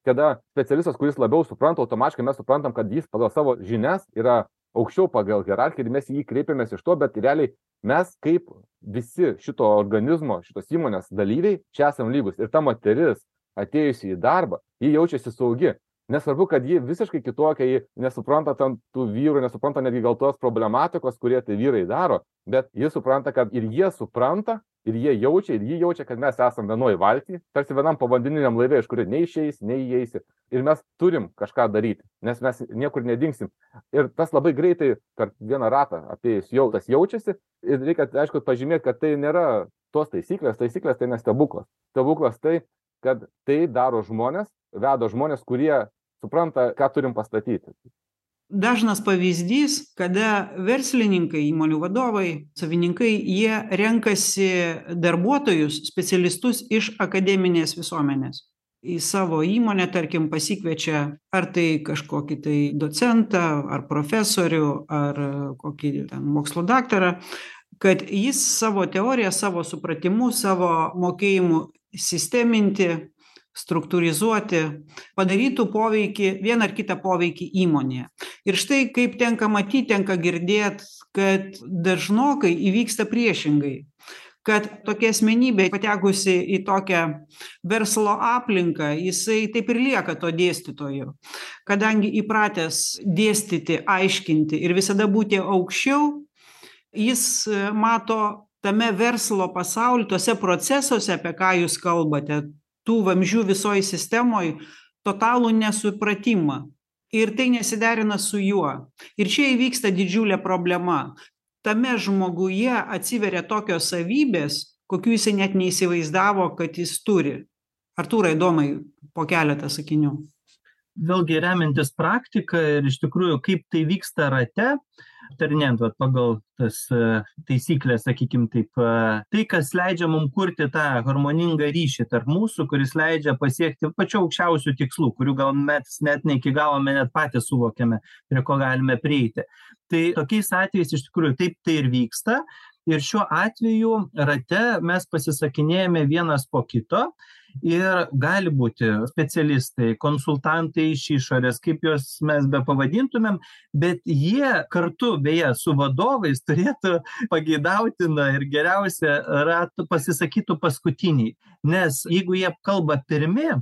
Kada specialistas kuris labiau supranta automatiškai mes suprantam kad jis pagal savo žinias yra aukščiau pagal hierarchiją ir mes į jį kreipiamės iš to bet realiai mes kaip visi šito organizmo šitos įmonės dalyviai čia esam lygūs. Ir ta moteris atėjusi į darbą ji jaučiasi saugi nesvarbu kad ji visiškai kitokia ji nesupranta ten tų vyrų nesupranta netgi gal tos problematikos kurie tie vyrai daro bet ji supranta kad ir jie supranta ir jie jaučia ir ji jaučia kad mes esam vienoj valty tarsi vienam povandeniniam laive iš kurio neišeisi neįeisi. Ir mes turim kažką daryti nes mes niekur nedingsim. Ir tas labai greitai per vieną ratą apėjus jau tas jaučiasi. Ir reikia aišku pažymėt kad tai nėra tos taisyklės. Taisyklės tai ne stebuklas. Stebuklas tai kad tai daro žmonės veda žmonės kurie supranta ką turim pastatyti. Dažnas pavyzdys kada verslininkai įmonių vadovai savininkai jie renkasi darbuotojus specialistus iš akademinės visuomenės. Į savo įmonę tarkim pasikviečia ar tai kažkokį tai docentą ar profesorių ar kokį ten mokslų daktarą kad jis savo teorija savo supratimu savo mokėjimu sisteminti struktūrizuoti padarytų poveikį vieną ar kitą poveikį įmonėje. Ir štai kaip tenka matyt tenka girdėt kad dažnokai įvyksta priešingai. Kad tokia asmenybė patekusi į tokią verslo aplinką jisai taip ir lieka tuo dėstytoju. Kadangi įpratęs dėstyti aiškinti ir visada būti aukščiau jis mato tame verslo pasauly tuose procesuose apie ką jūs kalbate tų vamzdžių visoj sistemoj totalų nesupratimą. Ir tai nesiderina su juo. Ir čia įvyksta didžiulė problema. Tame žmoguje atsiveria tokios savybės kokių jisai net neįsivaizdavo kad jis turi. Artūrai domai po keletą sakinių. Vėlgi remiantis praktika ir iš tikrųjų kaip tai vyksta rate aptarinėjant vat pagal tas taisykles sakykim taip tai kas leidžia mum kurti tą harmoningą ryšį tarp mūsų kuris leidžia pasiekti pačių aukščiausių tikslų kurių gal mes net ne iki galo net patys suvokiame prie ko galime prieiti. Tai tokiais atvejais iš tikrųjų taip tai ir vyksta. Ir šiuo atveju rate mes pasisakinėjame vienas po kito ir gali būti specialistai konsultantai iš išorės kaip juos mes bepavadintumėm bet jie kartu beje su vadovais turėtų pageidautina ir geriausia ratų pasisakytų paskutiniai nes jeigu jie kalba pirmi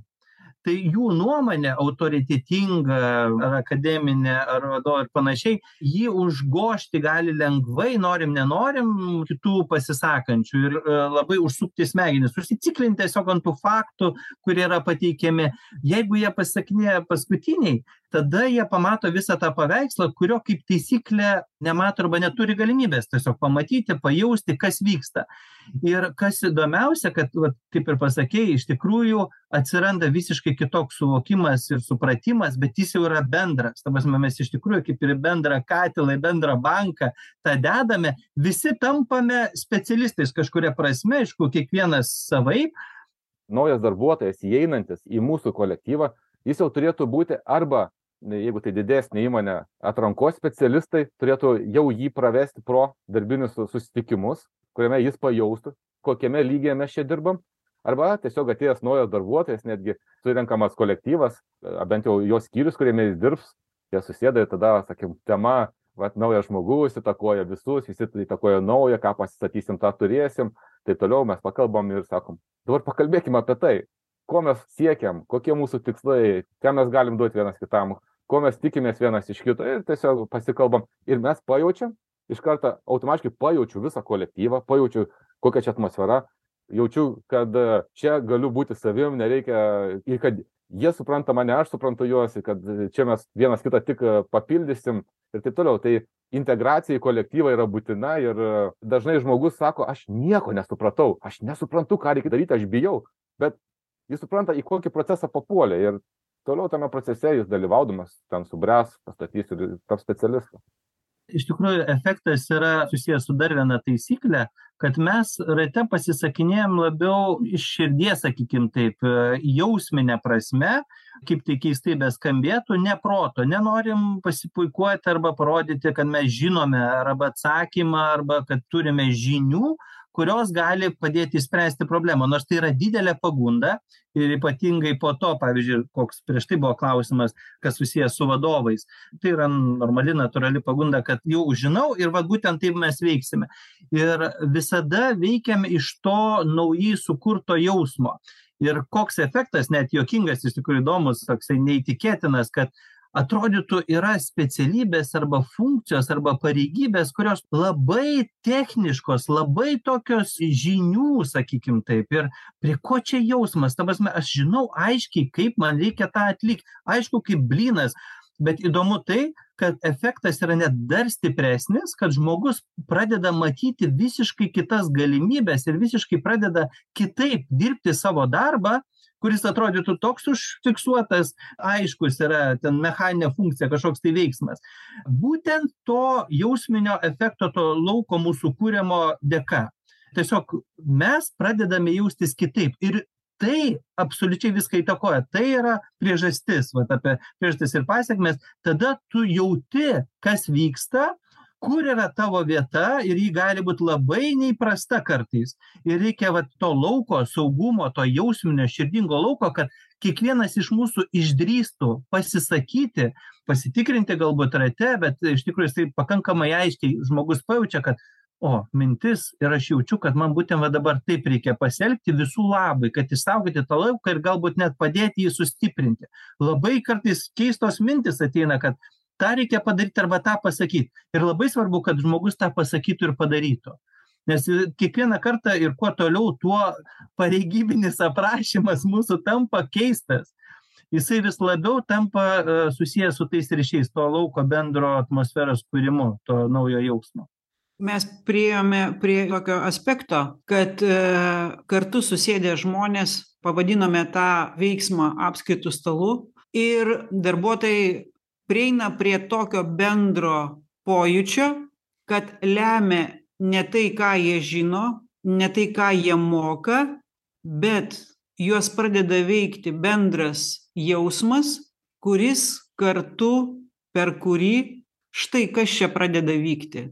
tai jų nuomonė autoritetinga ar akademinė ar vadovo ir panašiai jį užgožti gali lengvai norim nenorim kitų pasisakančių ir labai užsukti smegenis užsiciklint tiesiog ant tų faktų kurie yra pateikiami. Jeigu jie pasisakinėja paskutiniai tada jie pamato visą tą paveikslą kurio kaip taisyklė nemato arba neturi galimybės. Tiesiog pamatyti pajausti kas vyksta. Ir kas įdomiausia kad vat kaip ir pasakei iš tikrųjų atsiranda visiškai kitoks suvokimas ir supratimas bet jis jau yra bendras. Ta prasme mes iš tikrųjų kaip ir į bendrą katilą į bendrą banką tą dedame visi tampame specialistais kažkuria prasme aišku kiekvienas savaip. Naujas darbuotojas įeinantis į mūsų kolektyvą jis jau turėtų būti arba jeigu tai didesnė įmonė atrankos specialistai turėtų jau jį pravesti pro darbinius susitikimus kuriame jis pajaustų kokiame lygyje mes čia dirbam. Arba tiesiog atėjęs naujas darbuotojas netgi surenkamas kolektyvas bent jau jo skyrius kuriame jis dirbs jie susėda ir tada sakykim tema vat naujas žmogus įtakoja visus visi įtakoja naują ką pasistatysim tą turėsim taip toliau mes pakalbam ir sakom dabar pakalbėkim apie tai ko mes siekiam kokie mūsų tikslai ką mes galim duot vienas kitam ko mes tikimės vienas iš kito ir tiesiog pasikalbam. Ir mes pajaučiam iš karto automatiškai pajaučiu visą kolektyvą pajaučiu kokia čia atmosfera jaučiu kad čia galiu būti savim nereikia ir kad jie supranta mane aš suprantu juos kad čia mes vienas kitą tik papildysim ir taip toliau. Tai integracija į kolektyvą yra būtina ir dažnai žmogus sako aš nieko nesupratau aš nesuprantu ką reikia daryti aš bijau. Bet jis supranta į kokį procesą papuolė ir toliau tame procese jis dalyvaudamas ten subręs pastatys ir taps specialistu. Iš tikrųjų efektas yra susijęs su dar viena taisykle kad mes rate pasisakinėjam labiau iš širdies sakykim taip jausmine prasme kaip tai keistai beskambėtų ne proto. Nenorim pasipuikuoti arba parodyti kad mes žinome arba atsakymą arba kad turime žinių kurios gali padėti išspręsti problemą nors tai yra didelė pagunda ir ypatingai po to pavyzdžiui koks prieš tai buvo klausimas kas susiję su vadovais. Tai yra normali natūrali pagunda kad jau žinau ir vat būtent taip mes veiksime. Ir visada veikiam iš to naujai sukurto jausmo. Ir koks efektas net juokingas iš tikrųjų įdomus toksai neįtikėtinas kad atrodytų yra specialybės arba funkcijos arba pareigybės kurios labai techniškos labai tokios žinių sakykim taip ir prie ko čia jausmas? Ta prasme aš žinau aiškiai kaip man reikia tą atlikt aišku kaip blynas bet įdomu tai kad efektas yra net dar stipresnis kad žmogus pradeda matyti visiškai kitas galimybes ir visiškai pradeda kitaip dirbti savo darbą kuris atrodytų toks užfiksuotas aiškus yra ten mechaninė funkcija kažkoks tai veiksmas. Būtent to jausminio efekto to lauko mūsų kuriamo dėka. Tiesiog mes pradedame jaustis kitaip ir tai absoliučiai viską įtakoja. Tai yra priežastis vat apie priežastis ir pasekmes tada tu jauti kas vyksta kur yra tavo vieta ir ji gali būt labai neįprasta kartais. Ir reikia vat to lauko saugumo to jausminio širdingo lauko kad kiekvienas iš mūsų išdrįstų pasisakyti pasitikrinti galbūt rate bet iš tikrųjų jisai pakankamai aiškiai žmogus pajaučia kad o mintis ir aš jaučiu kad man būtent va dabar taip reikia pasielgti visų labui kad išsaugoti tą lauką ir galbūt net padėti jį sustiprinti. Labai kartais keistos mintys ateina kad tą reikia padaryt arba tą pasakyt. Ir labai svarbu kad žmogus tą pasakytų ir padarytų. Nes kiekvieną kartą ir kuo toliau tuo pareigybinis aprašymas mūsų tampa keistas. Jisai vis labiau tampa e, susijęs su tais ryšiais to lauko bendro atmosferos kūrimu to naujo jausmo. Mes priėjome prie tokio aspekto kad e, kartu susėdę žmonės pavadinome tą veiksmą apskaitu stalu ir darbuotojai prieina prie tokio bendro pojūčio kad lemia ne tai ką jie žino ne tai ką jie moka bet juos pradeda veikti bendras jausmas kuris kartu per kurį štai kas čia pradeda vykti.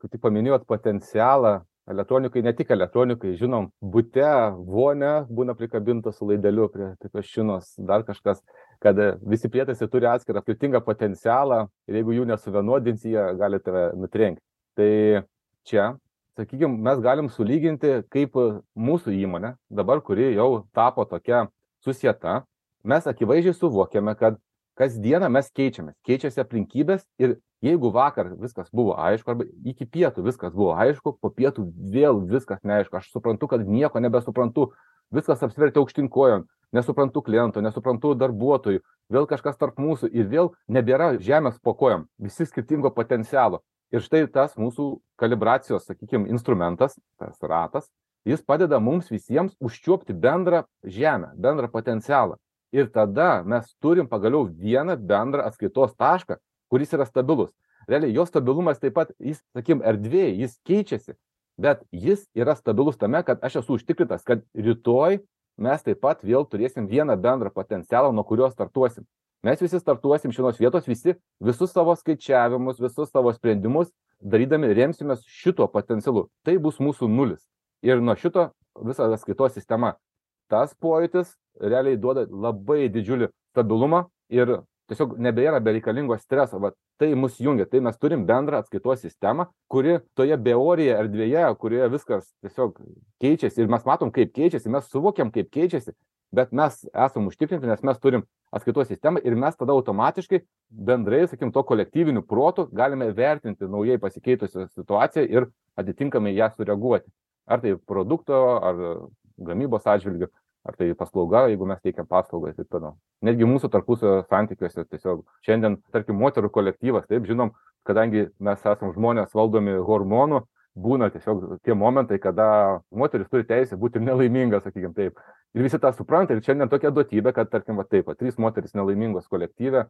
Kaip tik paminėjot potencialą elektronikai ne tik elektronikai žinom bute vonia būna prikabinta su laideliu prie tokios šinos dar kažkas kad visi prietaisai turi atskirą skirtingą potencialą ir jeigu jų nesuvienodinsi jie gali tave nutrenkt. Tai čia sakykim mes galim sulyginti kaip mūsų įmonė dabar kuri jau tapo tokia susieta mes akivaizdžiai suvokiame kad kasdieną mes keičiamės keičiasi aplinkybės ir jeigu vakar viskas buvo aišku arba iki pietų viskas buvo aišku po pietų vėl viskas neaišku. Aš suprantu kad nieko nebesuprantu viskas apsivertė aukštyn kojom nesuprantu kliento nesuprantu darbuotojų vėl kažkas tarp mūsų ir vėl nebėra žemės po kojom visi skirtingo potencialo. Ir štai tas mūsų kalibracijos sakykim instrumentas tas ratas jis padeda mums visiems užčiuopti bendrą žemę bendrą potencialą. Ir tada mes turim pagaliau vieną bendrą atskaitos tašką kuris yra stabilus. Realiai jo stabilumas taip pat jis sakykim erdvėj jis keičiasi bet jis yra stabilus tame kad aš esu užtikrintas kad rytoj mes taip pat vėl turėsim vieną bendrą potencialą nuo kurio startuosim. Mes visi startuosim iš vienos vietos visi visus savo skaičiavimus visus savo sprendimus darydami remsimės šituo potencialu. Tai bus mūsų nulis. Ir nuo šito visa atskaitos sistema. Tas pojūtis realiai duoda labai didžiulį stabilumą ir tiesiog nebėra bereikalingo streso vat tai mus jungia tai mes turim bendrą atskaitos sistemą kuri toje beorėje erdvėje kurioje viskas tiesiog keičiasi ir mes matom kaip keičiasi mes suvokiam kaip keičiasi bet mes esam užtikrinti nes mes turim atskaitos sistemą ir mes tada automatiškai bendrai sakykim tuo kolektyviniu protu galime vertinti naujai pasikeitusią situaciją ir atitinkamai į ją sureaguoti. Ar tai produkto ar gamybos atžvilgiu ar tai paslauga jeigu mes teikiam paslaugą ir taip toliau. Netgi mūsų tarpusavio santykiuose tiesiog. Šiandien tarkim moterų kolektyvas taip žinom kadangi mes esam žmonės valdomi hormonų būna tiesiog tie momentai kada moteris turi teisę būti nelaiminga sakykim taip. Ir visi tą supranta ir šiandien tokia duotybė kad tarkim va taip va trys moterys nelaimingos kolektyve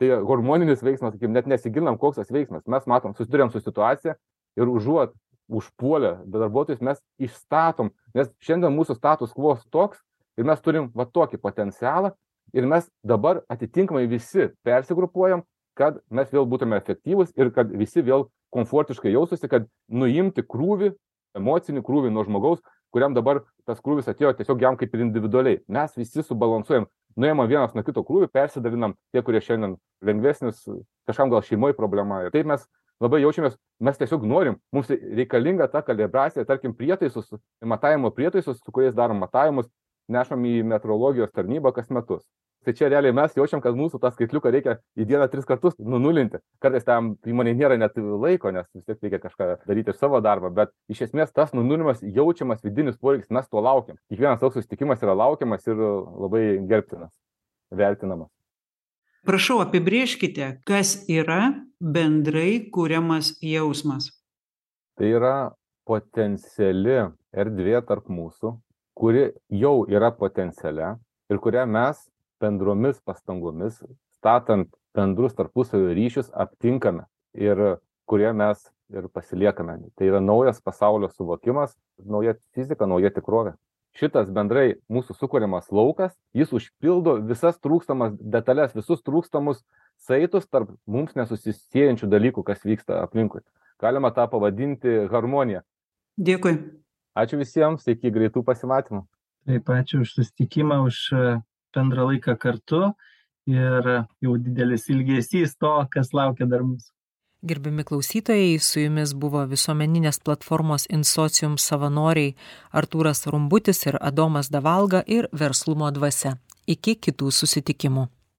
tai hormoninis veiksmas sakykim net nesigilinam koks tas veiksmas. Mes matom susiduriam su situacija ir užuot užpuolę darbuotojus mes išstatom nes šiandien mūsų status quo toks ir mes turim va tokį potencialą ir mes dabar atitinkamai visi persigrupuojam kad mes vėl būtume efektyvūs ir kad visi vėl komfortiškai jaustųsi kad nuimti krūvį emocinį krūvį nuo žmogaus kuriam dabar tas krūvis atėjo tiesiog jam kaip ir individualiai. Mes visi subalansuojam nuimam vienas nuo kito krūvį persidalinam tie kurie šiandien lengvesnis kažkam gal šeimoj problema. Ir taip mes labai jaučiamės mes tiesiog norim mums reikalinga ta kalibracija tarkim prietaisus matavimo prietaisus su kuriais darom matavimus nešam į metrologijos tarnybą kas metus. Tai čia realiai mes jaučiam kad mūsų tą skaitliuką reikia į dieną tris kartus nunulinti. Kartais tam įmonei nėra net laiko nes vis tiek reikia kažką daryti ir savo darbą bet iš esmės tas nunulinimas jaučiamas vidinis poreikis mes to laukiam. Kiekvienas toks susitikimas yra laukiamas ir labai gerbtinas vertinamas. Prašau apibrėžkite kas yra bendrai kuriamas jausmas. Tai yra potenciali erdvė tarp mūsų kuri jau yra potencialia ir kurią mes bendromis pastangomis statant bendrus tarpusavio ryšius aptinkame ir kurie mes ir pasiliekame tai yra naujas pasaulio suvokimas nauja fizika nauja tikrovė šitas bendrai mūsų sukūriamas laukas, jis užpildo visas trūkstamas detalės, visus trūkstamus saitus tarp mums nesusisiejančių dalykų, kas vyksta aplinkui. Galima tą pavadinti harmonija. Dėkui. Ačiū visiems, iki greitų pasimatymų. Taip, ačiū už susitikimą, už e, bendrą laiką kartu ir jau didelis ilgesys to, kas laukia dar mūsų. Gerbiami klausytojai, su jumis buvo visuomeninės platformos Insocium savanoriai Artūras Rumbutis ir Adomas Davalga ir Verslumo dvasia. Iki kitų susitikimų.